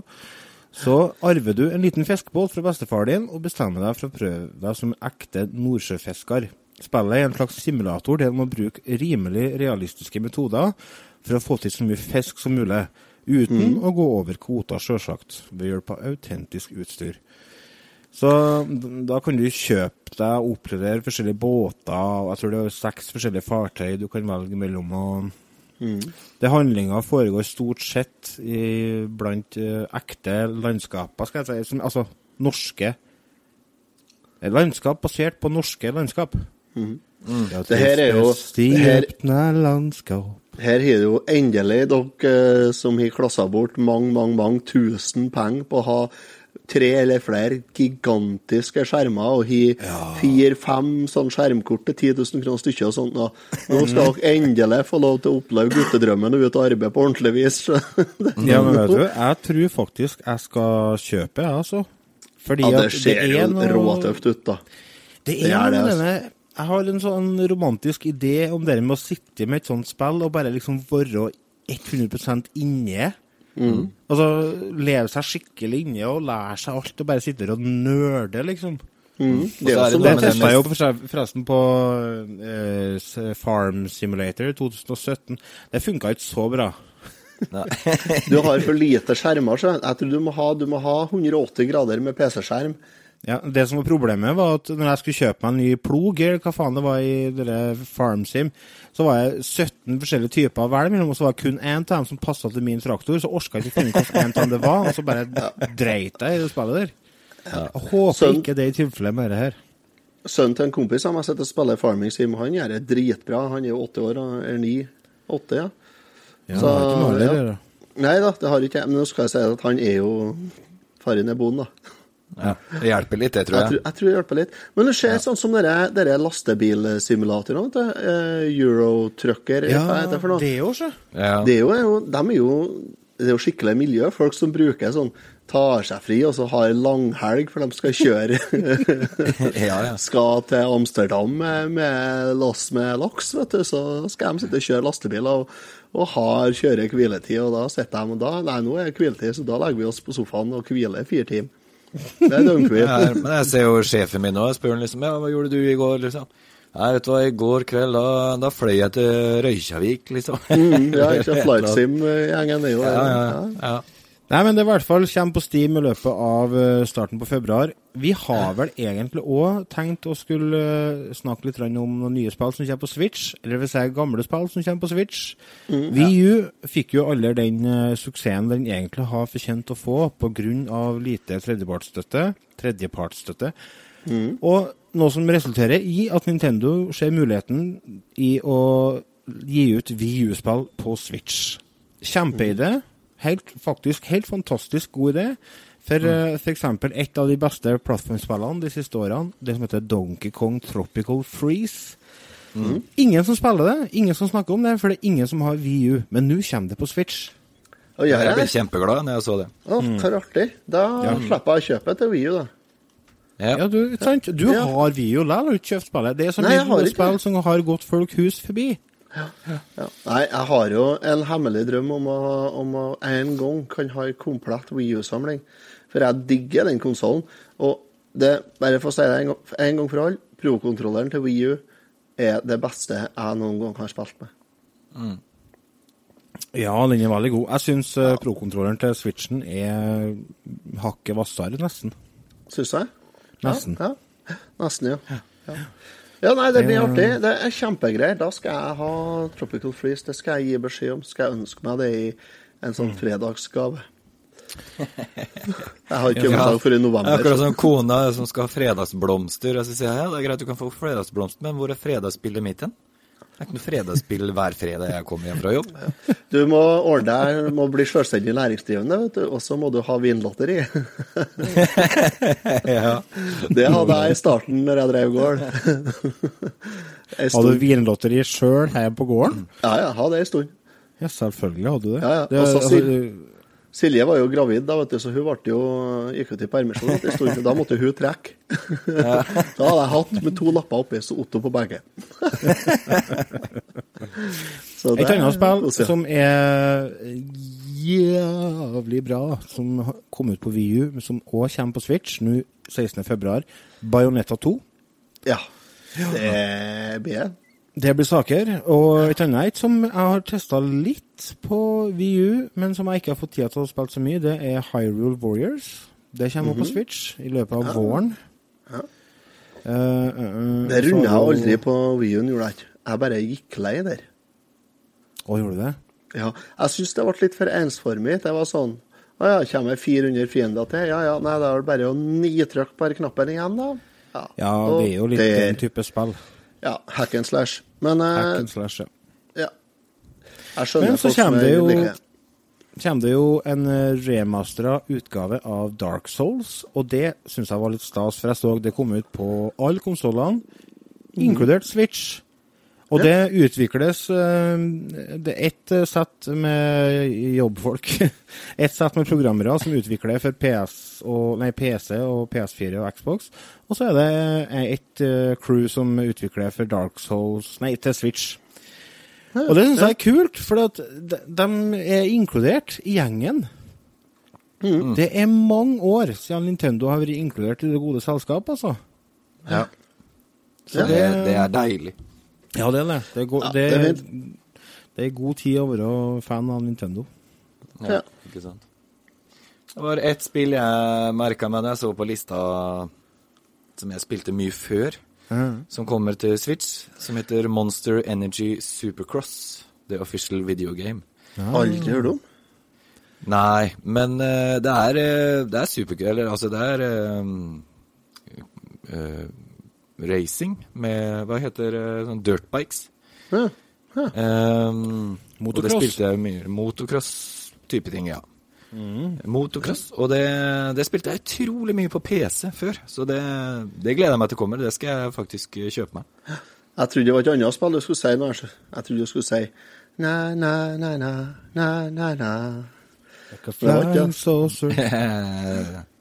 så arver du en liten fiskebåt fra bestefar din og bestemmer deg for å prøve deg som ekte nordsjøfisker. Spillet er en slags simulator der man bruker bruke rimelig realistiske metoder for å få til så mye fisk som mulig, uten å gå over kvota, sjølsagt, ved hjelp av autentisk utstyr. Så da kan du kjøpe deg og oppgradere forskjellige båter, og jeg tror det er seks forskjellige fartøy du kan velge mellom. og det Handlinga foregår stort sett i, blant uh, ekte landskaper, skal jeg si. Som, altså norske Landskap basert på norske landskap. Ja, Det her er jo- her- har jo endelig dere eh, som har klassa bort mange, mange, mange tusen penger på å ha tre eller flere gigantiske skjermer og har fire-fem sånn skjermkort til 10 000 kroner stykket og sånt. Og nå skal dere endelig få lov til å oppleve guttedrømmen og ut og arbeide på ordentlig vis. Ja, men vet du, jeg tror faktisk jeg skal kjøpe, jeg, altså. Fordi Ja, det ser er jo noe- råtøft ut, da. Det Det er er det, altså. denne Jeg har en sånn romantisk idé om det med å sitte med et sånt spill og bare liksom være 100% inne. Mm. Altså leve seg skikkelig inne og lære seg alt og bare sitte og nerde, liksom. Mm. Det det Det testa jeg jo forresten på eh, Farm Simulator 2017. Det funka ikke så bra. Du har for lite skjermer, så jeg tror du må ha, du må ha 180 grader med PC-skjerm. Ja, Det som var problemet, var at når jeg skulle kjøpe meg en ny plog, eller hva faen det var i dere Farm FarmSim, så var jeg 17 forskjellige typer å velge mellom, og så var det kun én av dem som passa til min traktor. Så orka jeg ikke finne hvilken av dem det var, og så bare dreit jeg i det spillet der. Jeg håper Sånn- ikke det er i tilfelle med det her. Sønnen til en kompis av meg sitter og spiller Farming Sim. Han gjør det dritbra. Han er jo åtte år, eller ni. Åtte, ja. Ja, Så, det har ikke noe ja. Nei da, det har ikke jeg. Men nå skal jeg si at han er jo faren er bonden, da. Ja, det hjelper litt, det, Jeg tror tror, jeg. jeg tror det hjelper litt. Men det skjer sånn som dere, dere lastebilsimulatorene, vet du. Eh, Eurotrucker, Ja, hva heter det for noe? det òg, sjø. Ja. Det er jo, de er jo, det er jo skikkelig miljø. Folk som bruker sånn, tar seg fri og så har langhelg, for de skal kjøre ja, ja. Skal til Amsterdam med, med lass med laks, vet du. Så skal de sitte og kjøre lastebil og, og har kjøre hviletid. Og da sitter de og da Nei, nå er det hviletid, så da legger vi oss på sofaen og hviler fire timer. Det er døgnhvil. Ja, men jeg ser jo sjefen min nå, jeg spør han liksom Ja, hva gjorde du i går, liksom? Nei, vet du hva, i går kveld, da, da fløy jeg til Røykjavik, liksom. Mm, ja, ikke Flightsim-gjengen er jo Ja, ja, ja. Nei, men det i hvert fall kommer på Steam i løpet av eh, starten på februar. Vi har vel egentlig òg tenkt å skulle eh, snakke litt om noen nye spill som kommer på Switch. Eller vil si gamle spill som kommer på Switch. VU fikk jo aldri den eh, suksessen den egentlig har fortjent å få pga. lite tredjepartsstøtte. Tredjepartsstøtte. Og noe som resulterer i at Nintendo ser muligheten i å gi ut VU-spill på Switch. Kjempeidé. Helt, faktisk helt fantastisk god idé. For mm. f.eks. et av de beste plattformspillene de siste årene, det som heter Donkey Kong Tropical Freeze. Ingen som spiller det, ingen som snakker om det, for det er ingen som har VU. Men nå kommer det på Switch. Og gjør Jeg jeg ble kjempeglad når jeg så det. Å, hvor artig. Da slipper jeg å kjøpe til Wii U, da. Ja. Ja, du, sant? Du Ja. har VU likevel, har du ikke kjøpt spillet. Det er så mye gode ikke spill som har gått folk hus forbi. Ja. Nei, jeg har jo en hemmelig drøm om å, om å en gang kan ha en komplett Wii U-samling. For jeg digger den konsollen. Og det, bare for å si det en gang, en gang for alle, Pro-kontrolleren til Wii U er det beste jeg noen gang har spilt med. Ja, den er veldig god. Jeg syns ja. pro-kontrolleren til Switchen er hakket hvassere, nesten. Syns jeg? Nesten. Ja, ja. Nesten, ja. ja. Ja, nei, det blir artig. Det er kjempegreier. Da skal jeg ha Tropical Freeze. Det skal jeg gi beskjed om. Skal jeg ønske meg det i en sånn fredagsgave. Jeg har ikke bursdag før i november. Akkurat som kona som skal ha fredagsblomster. Og så sier jeg ja, det er greit, du kan få fredagsblomster, men hvor er fredagsbildet mitt hen? Det er ikke noe fredagsspill hver fredag jeg kommer hjem fra jobb. Du må ordne deg, må bli selvstendig næringsdrivende, vet du. Og så må du ha vinlotteri. ja. Det hadde jeg i starten når jeg drev gård. Hadde du vinlotteri sjøl her på gården? Ja, ja, hadde det en stund. Ja, selvfølgelig hadde du det. Ja, ja. det Og så altså, Silje var jo gravid da, vet du, så hun jo, gikk ut i permisjon etter en stund. Da måtte hun trekke. Da hadde jeg hatt med to lapper oppi, så Otto på begge. Så Et annet spill som er jævlig bra, som kom ut på VU, men som òg kommer på Switch nå 16.2. Bayonetta 2. Ja. Det blir det. Det blir saker. Og et annet et som jeg har testa litt på VU, men som jeg ikke har fått tid til å spille så mye, det er Hyrule Warriors. Det kommer opp på Switch i løpet av våren. Ja. Uh, eh, Det runda jeg aldri på Wien, gjorde jeg ikke. Jeg bare gikk lei der. Å, gjorde du det? Ja, jeg syns det ble litt for ensformig. Det var sånn Å ja, kommer 400 fiender til? Ja ja, nei, det er vel bare å nitrykke på knappen igjen, da. Ja, Ja, og det er jo litt der- den type spill. Ja, hack and slash. Men eh, slash, ja. ja. Jeg skjønner Men så kommer det jo kommer det jo en eh, remastera utgave av Dark Souls, og det syns jeg var litt stas, for jeg så det kom ut på alle konsollene, inkludert Switch. Og det utvikles eh, Det er ett eh, sett med jobbfolk. Ett sett med programmere som utvikler for PS og, nei, PC og PS4 og Xbox. Og så er det ett et eh, crew som utvikler for Dark Souls Nei, til Switch. Og det syns jeg er kult, for at de, de er inkludert i gjengen. Det er mange år siden Nintendo har vært inkludert i det gode selskap, altså. Ja. Så Ja. det, det er deilig. Ja, det er det. Det er, go Ja, det, det er det er god tid å være fan av Nintendo. Ja. Ikke sant. Det var ett spill jeg merka meg da jeg så på lista som jeg spilte mye før, som kommer til Switch, som heter Monster Energy Supercross. The official video game. Aldri hørt om. Nei, men uh, det er uh, Det er supergøy. Eller altså, det er uh, eh, racing med Hva heter? Sånn dirtbikes. Ja. Um, Og Motocross. det spilte jeg mye. Motocross-type ting, ja. Motocross. Og det, det spilte jeg utrolig mye på PC før, så det, det gleder jeg meg til kommer. Det skal jeg faktisk kjøpe meg. Jeg trodde det var et annet spill du skulle si nå. altså. Jeg trodde du skulle si na, na, na, na, na, na, na. Like a flying saucer.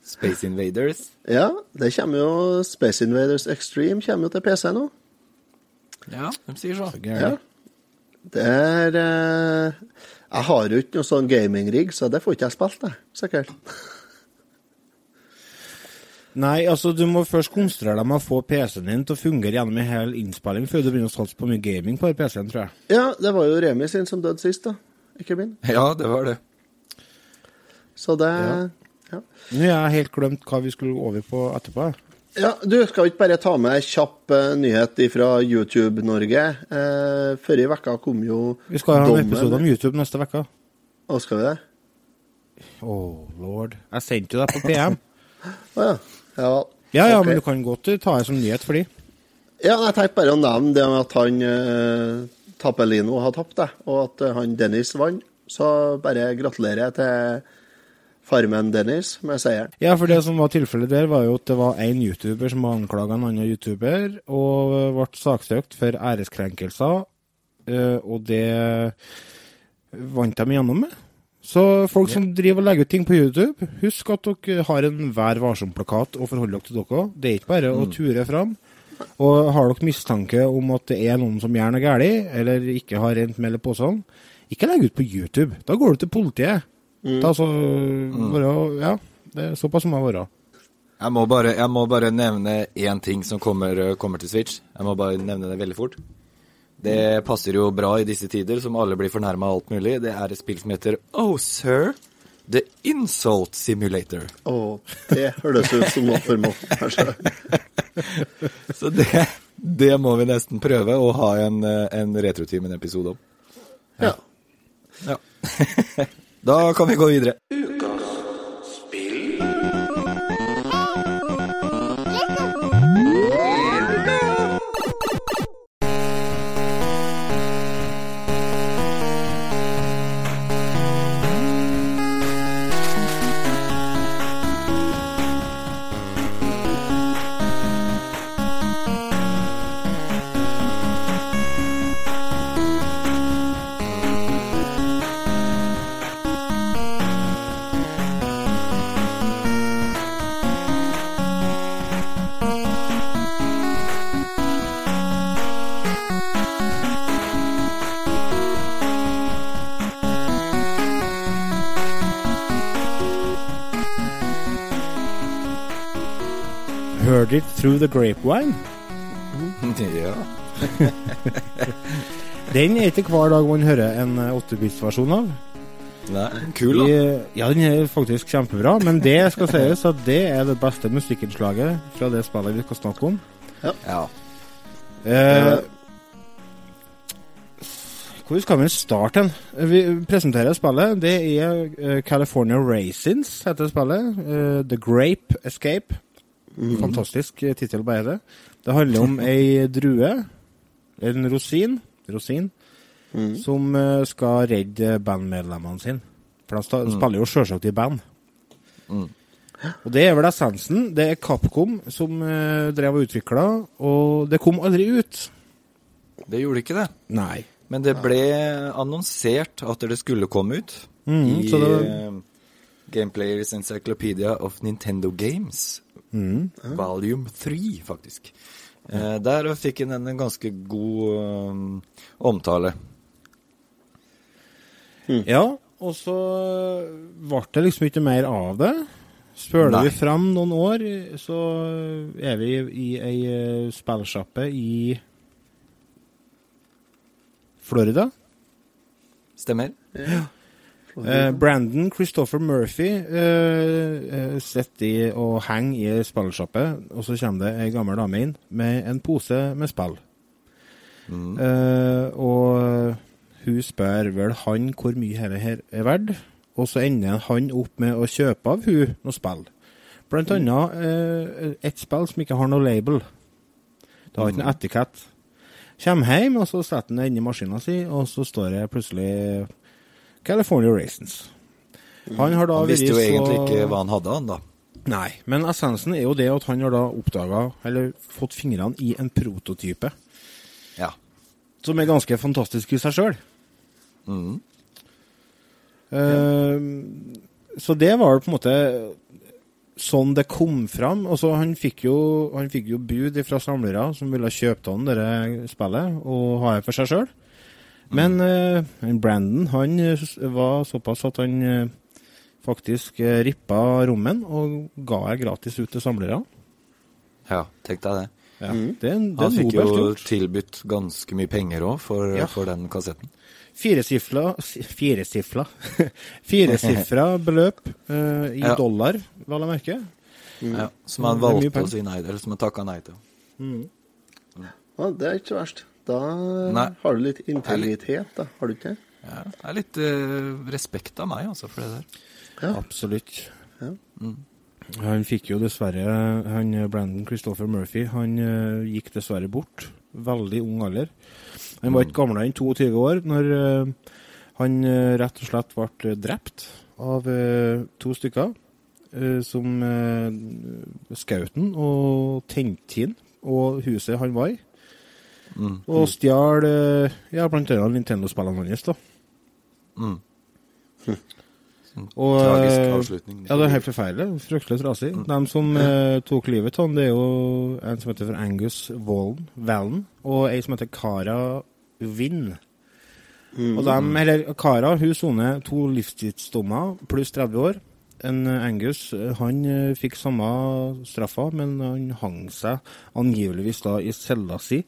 Space Invaders. Ja, det kommer jo Space Invaders Extreme kommer jo til PC nå. Ja, de sier så. Ja. Det er eh, Jeg har jo ikke noe sånn gaming-rigg, så det får ikke jeg spilt, det. Sikkert. Nei, altså du må først konstruere deg med å få PC-en din til å fungere gjennom en hel innspilling før du begynner å satse på mye gaming på PC-en, tror jeg. Ja, det var jo Remi sin som døde sist, da. Ikke min. Ja, det var det. Så det Ja. Ja. Nå har jeg helt glemt hva vi skulle over på etterpå. Ja, du skal ikke bare ta med en kjapp uh, nyhet fra YouTube-Norge. Uh, Forrige uke kom jo Vi skal ha en dommen- episode om YouTube neste uke. Å, skal vi det? Oh, lord. Jeg sendte jo deg på PM. Å ja. Ja. Ja, ja, okay. men du kan godt eh, ta det som nyhet for de. Ja, jeg tenkte bare å nevne det med at han uh, Tappelino har tapt, det, og at han Dennis vant. Så bare gratulerer til Farmen Dennis med seieren. Ja, for det som var tilfellet der, var jo at det var én YouTuber som anklaga en annen YouTuber, og ble saksøkt for æreskrenkelser, eh, og det vant de igjennom med. Så folk som driver og legger ut ting på YouTube, husk at dere har en Vær varsom-plakat å forholde dere til dere. Det er ikke bare å ture fram. Og har dere mistanke om at det er noen som gjør noe galt, eller ikke har rent mel i posen, ikke legg ut på YouTube. Da går du til politiet. Da så bare, ja, det er såpass må det være. Jeg må bare, jeg må bare nevne én ting som kommer, kommer til Switch. Jeg må bare nevne det veldig fort. Det passer jo bra i disse tider, som alle blir fornærma av alt mulig. Det er et spill som heter Oh Sir, The Insult Simulator. Å, det høres ut som noe for meg, kanskje. Så det, det må vi nesten prøve å ha en, eh, en Retrotimen-episode om. Ja. Ja. da kan vi gå videre. Through the grapevine. Ja. Den er ikke hver dag man hører en 8-bits-versjon av. Nei, kul, da. I- Ja, den er faktisk kjempebra, men det skal sies at det er det beste musikkinnslaget fra det spillet vi skal snakke om. Ja. Eh, hvor skal vi starte hen? Vi presenterer spillet. Det er eh, California Raisins, heter spillet. Eh, The Grape Escape. Fantastisk eh, tittel bare det. Det handler om ei drue, en rosin, rosin som eh, skal redde bandmedlemmene sine. For de sta- spiller jo sjølsagt i band. Og det er vel essensen. Det er Capcom som eh, drev og utvikla, og det kom aldri ut. Det gjorde ikke det. Nei. Men det ble annonsert at det skulle komme ut mm, i så det- eh, Gameplayers Encyclopedia of Nintendo Games. Mhm. Volume 3, faktisk. Eh, der fikk han en ganske god um, omtale. Ja, og så ble det liksom ikke mer av det. Spør Nei. vi fram noen år, så er vi i ei eh, spillsjappe i Florida. Stemmer? Eh, Brandon Christopher Murphy uh, sitter og henger i spillsjappe, og så kommer det ei gammel dame inn med en pose med spill. Eh, og hun spør vel han hvor mye dette her er verdt, og så ender han opp med å kjøpe av hun noe spill. Blant annet uh, et spill som ikke har noe label. Det har ikke noe etikett. Kommer hjem, og så setter han det i maskina si, og så står det plutselig California Raisins. Han har da Han visste jo egentlig ikke hva han hadde, han da. Nei, men essensen er jo det at han har da oppdaga, eller fått fingrene i en prototype, Ja. som er ganske fantastisk i seg sjøl. Mhm. så det var på en måte sånn det kom fram. Altså, han fikk jo, han fikk jo bud fra samlere som ville kjøpe han dette spillet og ha det for seg sjøl. Men eh, Brandon han eh, var såpass at han eh, faktisk rippa rommen og ga jeg gratis ut til samlere. ja, tenk deg det. Ja, det, er en- det Han fikk jo gjort. tilbudt ganske mye penger òg for, Ja. for den kassetten. Firesifla Firesifla Firesifra beløp uh, i Ja. dollar, vel å merke. Ja, som han valgte å si nei til, eller som han takka nei til. Ja, det er ikke så verst. Da Nei. har du litt integritet, da. Har du ikke det? Ja, det er litt uh, respekt av meg, altså, for det der. Ja. Absolutt. Ja. Han fikk jo dessverre han eh, Brandon Christopher Murphy han uh, gikk dessverre bort. Veldig ung alder. Han var ikke gamlere enn 22 år når uh, han rett og slett ble drept av to stykker som uh, skauten og tente inn og huset han var i. Mm. Og stjal uh, ja, blant annet Nintendo-spillene hans. da. Mm. Og, Tragisk eh, avslutning. Ja, det er helt forferdelig. Fryktelig trasig. De som eh, tok livet av han, det er jo en som heter for Angus Wallen, Wallen og ei som heter Cara Winn. Og de, eller Cara hun soner to livstidsdommer pluss 30 år. En eh, Angus eh, han eh, fikk samme straffa, men han hang seg angiveligvis da i cella si.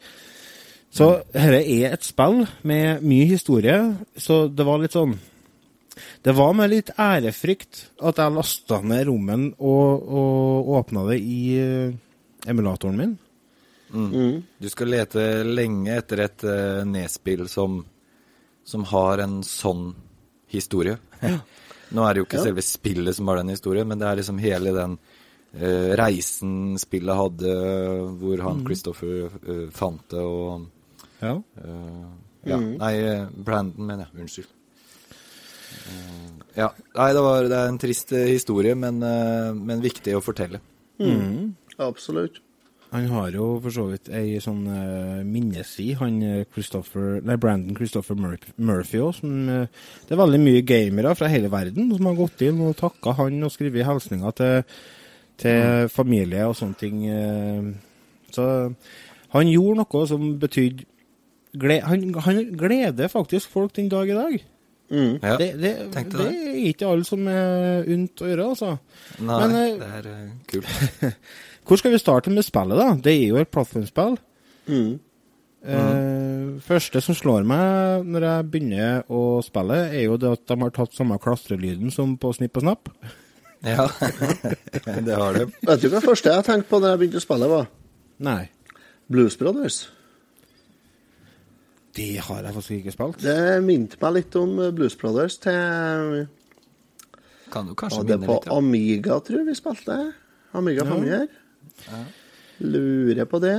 Så dette er et spill med mye historie, så det var litt sånn det var med litt ærefrykt at jeg lasta ned rommen og, og åpna det i eh, emulatoren min. Du skal lete lenge etter et uh, nedspill som, som har en sånn historie. Nå er det jo ikke Ja. selve spillet som har den historien, men det er liksom hele den uh, reisen spillet hadde, hvor han Christopher uh, fant det og Ja. eh, Ja, nei, eh, Brandon, mener jeg. Unnskyld. Eh, ja. Nei, det, var, det er en trist historie, men, men viktig å fortelle. Absolutt. Han har jo for så vidt ei sånn uh, minneside, han Christopher Nei, Brandon Christopher Murphy òg, som eh, Det er veldig mye gamere fra hele verden som har gått inn og takka han og skrevet hilsninger til, til familie og sånne ting. Uh, Så han gjorde noe som betydde han, han gleder faktisk folk den dag i dag. Mm. Ja. Det, det, det det. er ikke alle som er unt å gjøre, altså. Nei, Men, eh, det er uh, kult. Hvor skal vi starte med spillet, da? Det er jo et plattformspill. Mm. Eh, første som slår meg når jeg begynner å spille, er jo det at de har tatt samme klastrelyden som på Snipp og Snapp. Ja, det har de. Vet du hva det første jeg tenkte på da jeg begynte å spille, var? Nei, Blues Brothers. Det har jeg faktisk ikke spilt. Det minte meg litt om Blues Brothers til Kan du Var kanskje minne på det på Amiga, tror jeg vi spilte? Amiga Ja. 500? Lurer på det.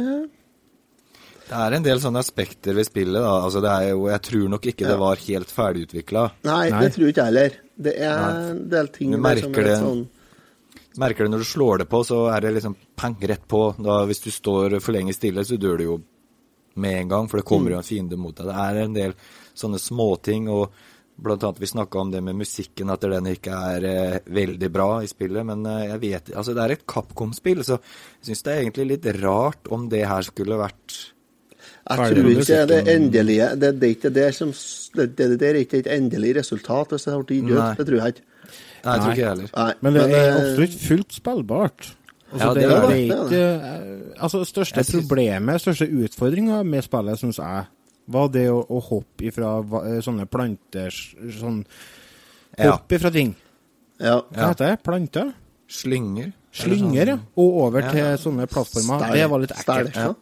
Det er en del sånne aspekter ved spillet. da. Altså, det er jo, jeg tror nok ikke Ja. det var helt ferdigutvikla. Nei, Nei. det tror ikke jeg heller. Det er Nei. en del ting Du der som er sånn Merker det når du slår det på, så er det liksom pang rett på. Da, hvis du står for lenge stille, så dør du jo med en gang, for det kommer jo en fiende mot deg. Det er en del sånne småting, og blant annet vi snakka om det med musikken, at den ikke er eh, veldig bra i spillet. Men eh, jeg vet Altså, det er et Capcom-spill, så jeg syns det er egentlig litt rart om det her skulle vært Jeg tror ikke det er endelige Det, det er ikke det som Det, det, det er ikke et endelig resultat hvis det har blitt gitt ut. Det tror jeg ikke. Nei, jeg tror ikke jeg heller. Nei, Men det er eh, absolutt fullt spillbart. Altså, Ja, det, det er er det, ikke det Altså, største synes- problemet, største utfordringa med spillet, syns jeg, var det å, å hoppe ifra eh, sånne planter Sånn Ja. Hopp ifra ting. Ja. Hva heter det? Planter? Slynger. Slynger, ja. Og over Ja. til sånne plattformer. Det var litt ekkelt. ja.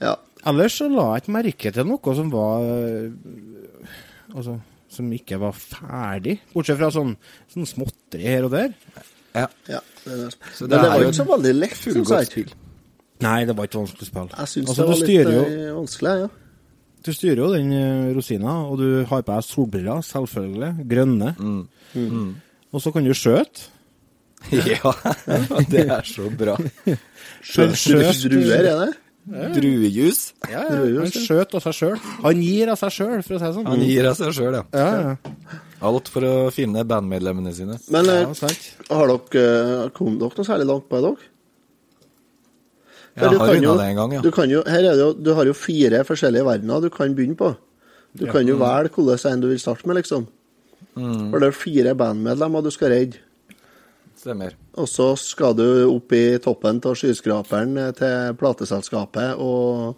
ja. Ellers så la jeg ikke merke til noe som var Altså, som ikke var ferdig. Bortsett fra sånn, sånn småtteri her og der. Ja. ja. Det er det. Men det var jo ikke så veldig lett, syns jeg. spill. Nei, det var ikke vanskelig spill. Jeg syns Altså, det var litt jo eh, vanskelig, ja. Du styrer jo den øh, rosina, og du har på deg solbriller, selvfølgelig. Grønne. Mm. Og så kan du skjøte. Ja, det er så bra. Skjøt- Druer, er det? Druejus. Ja, ja. han ja. skjøt av seg sjøl. Han gir av seg sjøl, for å si det sånn. Han gir av seg sjøl, ja. Ja, ja. Alt for å finne bandmedlemmene sine. Men eh, ja har dere kommet kom dere noe særlig langt på det, dere? Jeg har kan runda det en gang, ja. Du, kan jo, her er det jo, du har jo fire forskjellige verdener du kan begynne på. Du kan jo velge hvilken en du vil starte med, liksom. Mm. For det er fire bandmedlemmer du skal redde. Stemmer. Og så skal du opp i toppen av skyskraperen eh, til plateselskapet og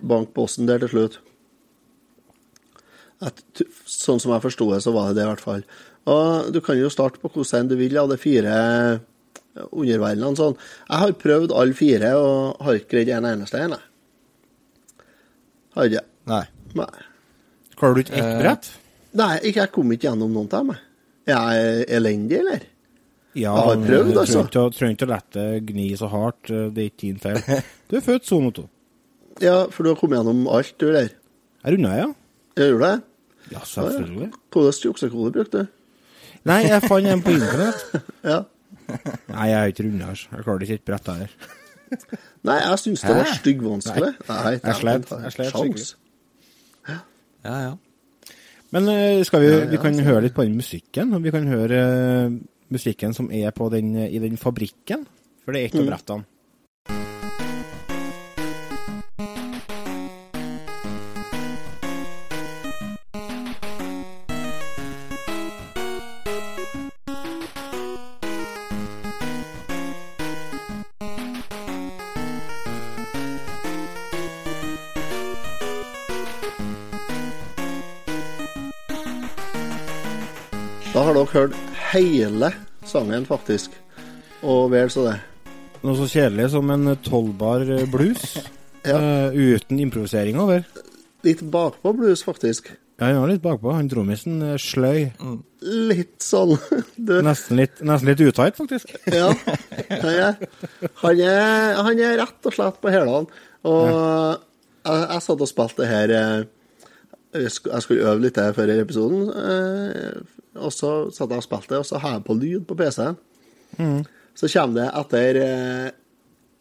banke bossen der til slutt. At, sånn som jeg forsto det, så var det det i hvert fall. Og du kan jo starte på hvordan du vil av de fire underverdenene. Sånn. Jeg har prøvd alle fire og har ikke greid en eneste en. jeg. Har ikke. Nei. Nei. Klarer du ikke ett Eh, brett? Nei, ikke, jeg kom ikke gjennom noen av dem. jeg. Er jeg elendig, eller? Ja, Jeg har prøvd, altså. Du ikke, trenger ikke å la det gni så hardt. eh, Det er ikke din feil. Du er født sone to. Ja, for du har kommet gjennom alt, du der. Jeg runda, ja. Jeg du det? Ja, selvfølgelig. Hvordan juksekode brukte du? Nei, jeg fant en på internett. Ja. Nei, jeg har ikke runda. altså. Jeg klarer ikke et brett her. Nei, jeg syns det var styggvanskelig. Nei, Jeg slet- jeg slet skikkelig. Ja, ja. Men eh, skal vi, vi kan høre litt på den musikken, og vi kan høre eh, musikken som er på den, i den fabrikken. For det er et av brettene. Hele sangen, faktisk. Og vel så det. Noe så kjedelig som en tolvbar blues, Ja. uh, uten improvisering over. Litt bakpå blues, faktisk. Ja, han var litt bakpå. Han trommisen sløy. sløy. Litt sånn du, Nesten litt, nesten litt utight, faktisk. Ja. Han er, han er, han er rett og slett på hælene. Og jeg, jeg satt og spilte det her eh, Jeg skulle øve litt der før i episoden. eh, Og så satt jeg og spilte, og så har jeg på lyd på PC-en. Så kommer det etter eh,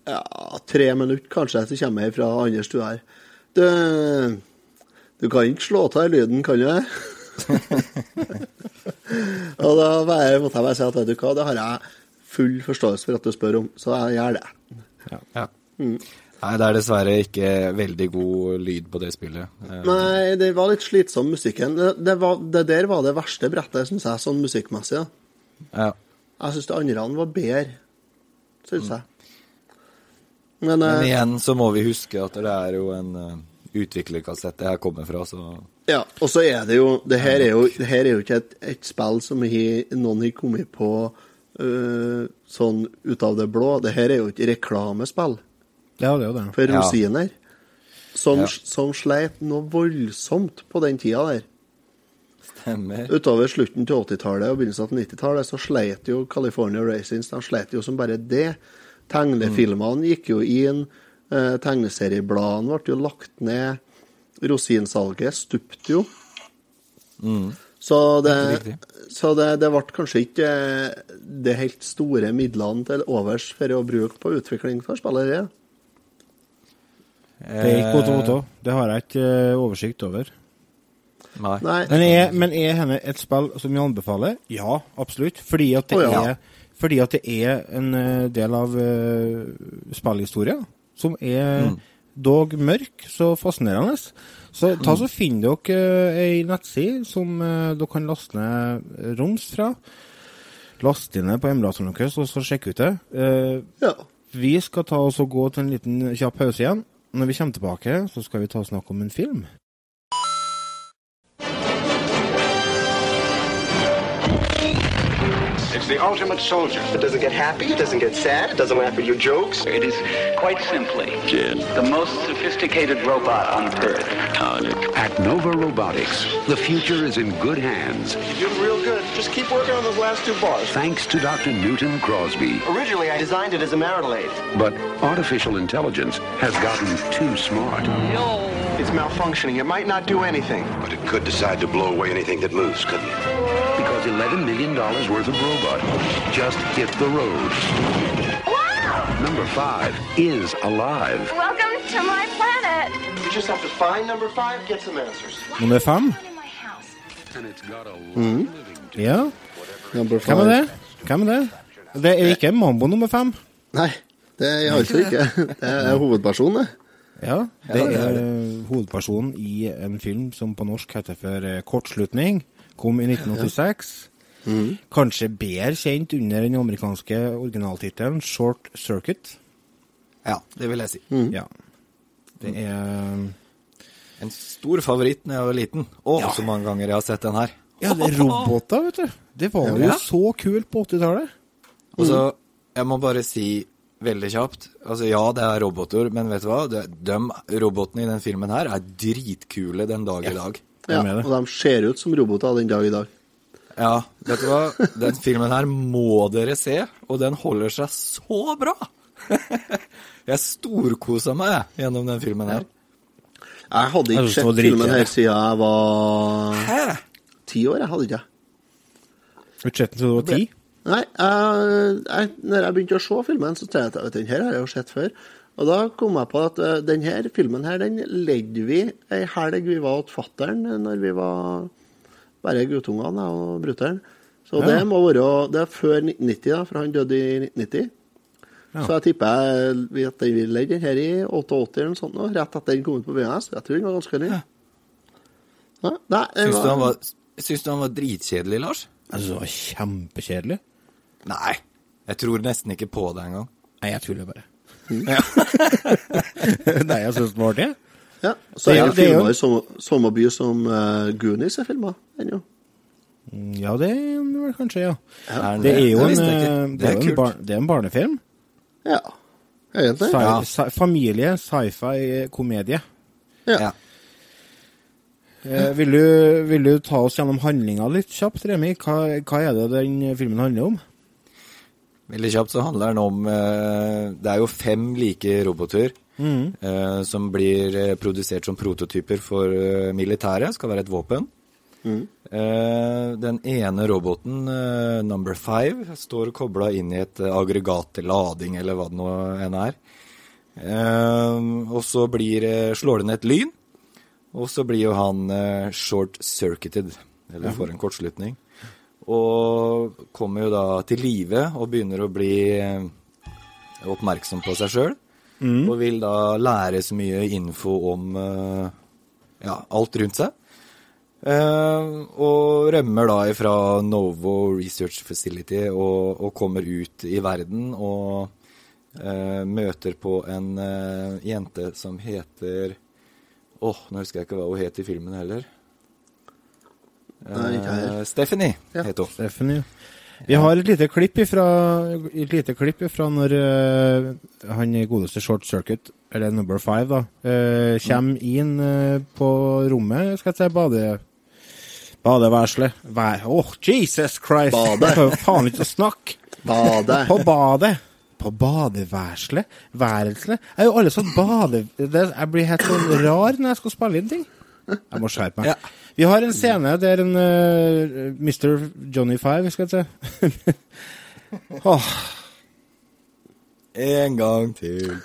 ja, tre minutter, kanskje, så kommer jeg fra andre stua her. Du, du kan ikke slå av lyden, kan du det? Og da bare, måtte jeg bare si at vet du hva, det har jeg full forståelse for at du spør om, så jeg gjør det. Ja. Nei, det er dessverre ikke veldig god lyd på det spillet. Eh, Nei, det var litt slitsom musikken. Det, det, var, det der var det verste brettet, syns jeg, sånn musikkmessig. da. Ja. Jeg syns det andre var bedre, syns jeg. Men, Men eh, igjen så må vi huske at det er jo en uh, utviklerkassett det her kommer fra, så ja, og så er det jo Det her er jo, det her er jo ikke et, et spill som he, noen har kommet på uh, sånn ut av det blå. Det her er jo ikke reklamespill Ja, det er jo det. for Ja. rosiner. Som, Ja. som sleit noe voldsomt på den tida der. stemmer. Utover slutten til 80-tallet og begynnelsen av 90-tallet så sleit jo California Racings de sleit jo som bare det. Tegnefilmene gikk jo inn, eh, tegneseriebladene ble jo lagt ned, rosinsalget stupte jo. Så, det, så det, det ble kanskje ikke eh, det helt store midlene til overs for å bruke på utvikling for spillere. Det er ikke godt å vite. Det har jeg ikke eh, oversikt over. Nei. Nei, Men er, men er henne et spill som vi anbefaler? Ja, absolutt. Fordi at det, oh, ja. er, fordi at det er en eh, del av uh, spillhistoria som er dog mørk, så fascinerende. Så ta så finn dere uh, ei nettside som uh, dere kan laste ned roms fra. Last inn det på emulatoren deres, og så sjekk ut det. Uh, ja. vi skal ta oss og gå til en liten kjapp pause igjen. Når vi kommer tilbake, så skal vi ta og snakke om en film. It's the ultimate soldier. It doesn't get happy, it doesn't get sad, it doesn't laugh at your jokes. It is quite simply the most sophisticated robot on Earth. At Nova Robotics, the future is in good hands. You're doing real good. Just keep working on those last two bars. Thanks to Dr. Newton Crosby. Originally, I designed it as a marital aid. But artificial intelligence has gotten too smart. It's malfunctioning. It might not do anything. But it could decide to blow away anything that moves, couldn't it? Because $11 million worth of robot just hit the road. Number five is alive. Welcome to my planet. You just have to find number five, get some answers. Nummer fem. In. And it's got a living to Ja, Number hvem er det? Hvem er det? Det er ikke Mambo nummer fem. Nei, det er altså ikke. Det er hovedpersonen, det. Ja, det er hovedpersonen i en film som på norsk heter for eh, Kortslutning. Kom i 1986. Kanskje bedre kjent under den amerikanske originaltittelen Short Circuit. Ja, det vil jeg si. Ja. Det er En stor favoritt da jeg var liten. Å, Ja. så mange ganger jeg har sett den her. Ja, det er roboter, vet du. Det var jo Ja. så kult på 80-tallet. Og så, jeg må bare si veldig kjapt Altså, ja, det er roboter, men vet du hva? De, de robotene i den filmen her er dritkule den dag i dag. Ja, med det. og de ser ut som roboter den dag i dag. Ja, vet du hva? Den filmen her må dere se, og den holder seg så bra! Jeg storkosa meg gjennom den filmen her. Jeg hadde ikke det sett filmen her siden jeg var Hæ? ti år. Jeg hadde ikke Budsjettet til du var ti. Nei, jeg, jeg, når jeg begynte å se filmen, så tenkte jeg at den her har jeg jo sett før. Og da kom jeg på at eh, den her filmen her, den ledde vi ei helg vi var hos fatter'n når vi var Bare guttungene jeg, og brutter'n. Så Ja. det må være Det er før 1990, da, for han døde i 1990. Ja. Så jeg tipper jeg at den legge den her i 88 eller noe sånt, nå, rett etter den kom ut på VNS. Jeg tror den var ganske ny. Ja. Nei, Syns du, han var- syns du han var dritkjedelig, Lars? Jeg syns han var kjempekjedelig. Nei. Jeg tror nesten ikke på det engang. Nei, jeg tuller bare. Mm. Nei, jeg synes det var det. Ja. Så er det det er filmer i samme, samme by som uh, Goonies er filma ennå. Ja, det er vel kanskje, ja. ja den Det er jo en, eh, en, bar, det er en barnefilm. Ja, egentlig. Sci Ja. sci familie, sci-fi, komedie. Ja. Ja. Eh, vil, du, vil du ta oss gjennom handlinga litt kjapt, Remi? Hva, hva er det den filmen handler om? Veldig kjapt så handler den om eh, Det er jo fem like roboter mm. som blir eh, produsert som prototyper for eh, militæret. Skal være et våpen. Mm. den ene roboten, eh, number five, står kobla inn i et eh, aggregat til lading, eller hva det nå enn er. Eh, og så blir, eh, slår det ned et lyn, og så blir jo han eh, short-circuited, eller får en kortslutning. Og kommer jo da til live og begynner å bli eh, oppmerksom på seg sjøl. Og vil da lære så mye info om eh, ja, alt rundt seg. Uh, og rømmer da ifra Novo Research Facility og, og kommer ut i verden og uh, møter på en uh, jente som heter Åh, nå husker jeg ikke hva hun het i filmen heller. Eh, Stephanie Ja. heter hun. Ja. Vi har et lite klipp ifra, et lite klipp ifra når uh, han godeste Short Circuit, eller Number Five, da, uh, kommer inn uh, på rommet, skal jeg si, bade... Badeværelset. Vær... Åh, Jesus Christ! Bade. Jeg får faen ikke å snakke! Bade. På badet. På badeværelset. Værelset. Jeg er jo alle sånn bade... Det, jeg blir helt sånn rar når jeg skal spille inn ting. Jeg må skjerpe meg. Ja. Vi har en scene der en uh, Mr. Johnny Five, skal jeg si. oh. En gang til.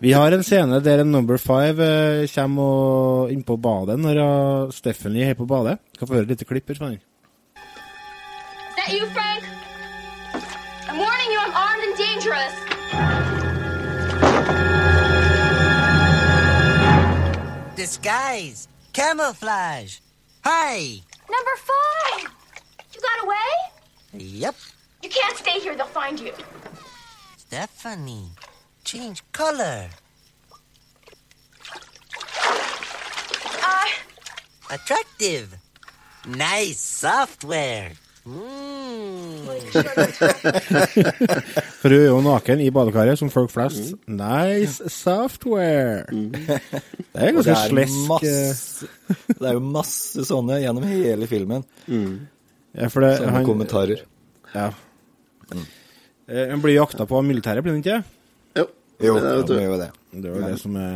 vi har en scene der en Number Five uh, kommer og inn på badet når uh, Stephanie er på badet. Skal få høre et lite klipp her. That you, Frank? I'm warning you, I'm armed and dangerous. Disguise. Camouflage. Hi. Number five! You got away? Yep. You can't stay here, they'll find you. Stephanie. Change color. Uh, Attractive. Nice software. Mm. For hun er jo naken i badekaret, som folk flest. Nice software! Det er ganske det er, slesk. eh, det er jo masse sånne gjennom hele filmen. Ja, for det, Sånne han, kommentarer. Ja. Mm. Han blir jakta på av militæret, blir han ikke? Jo. Jo, det er ja, det jo det. Det er jo det som er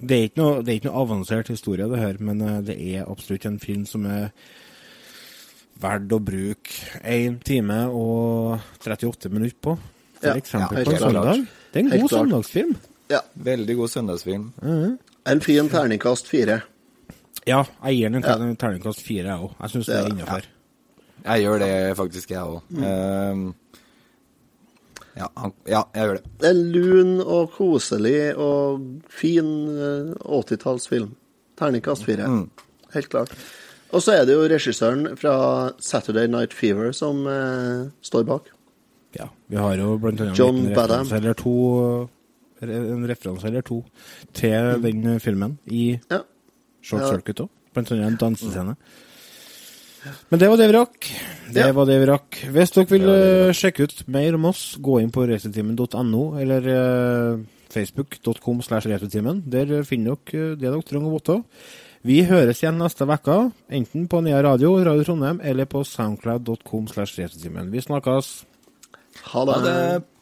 det er, ikke noe, det er ikke noe avansert historie, det her, men eh, det er absolutt en film som er verdt å bruke 1 time og 38 minutter på. For Ja, eksempel ja, på en søndag. Det er en Helt god klart. søndagsfilm. Ja. Veldig god søndagsfilm. En fin terningkast fire. Ja, jeg gir den en terningkast fire, jeg òg. Jeg syns det Det er innafor. Ja. Jeg gjør det faktisk, jeg òg. Mm. ja, han- ja, jeg gjør det. Det er en lun og koselig og fin eh, 80-tallsfilm. Terningkast fire. Mm. Helt klart. Og så er det jo regissøren fra Saturday Night Fever som eh, står bak. Ja, vi har jo blant annet John en referanse eller to En referanse eller to til den eh, filmen i Mm. Ja. Short Ja. Circuit òg. Blant annet en dansescene. Men det var det vi rakk. Det Ja. var det vi rakk. Hvis dere vil eh, sjekke ut mer om oss, gå inn på racetimen.no eller eh, facebook.com slash racetimen. Der finner dere eh, det dere trenger å vite. Vi høres igjen neste uke, enten på Nea Radio, Radio Trondheim, eller på soundcloud.com slash. Vi snakkes. Ha det. Ha det.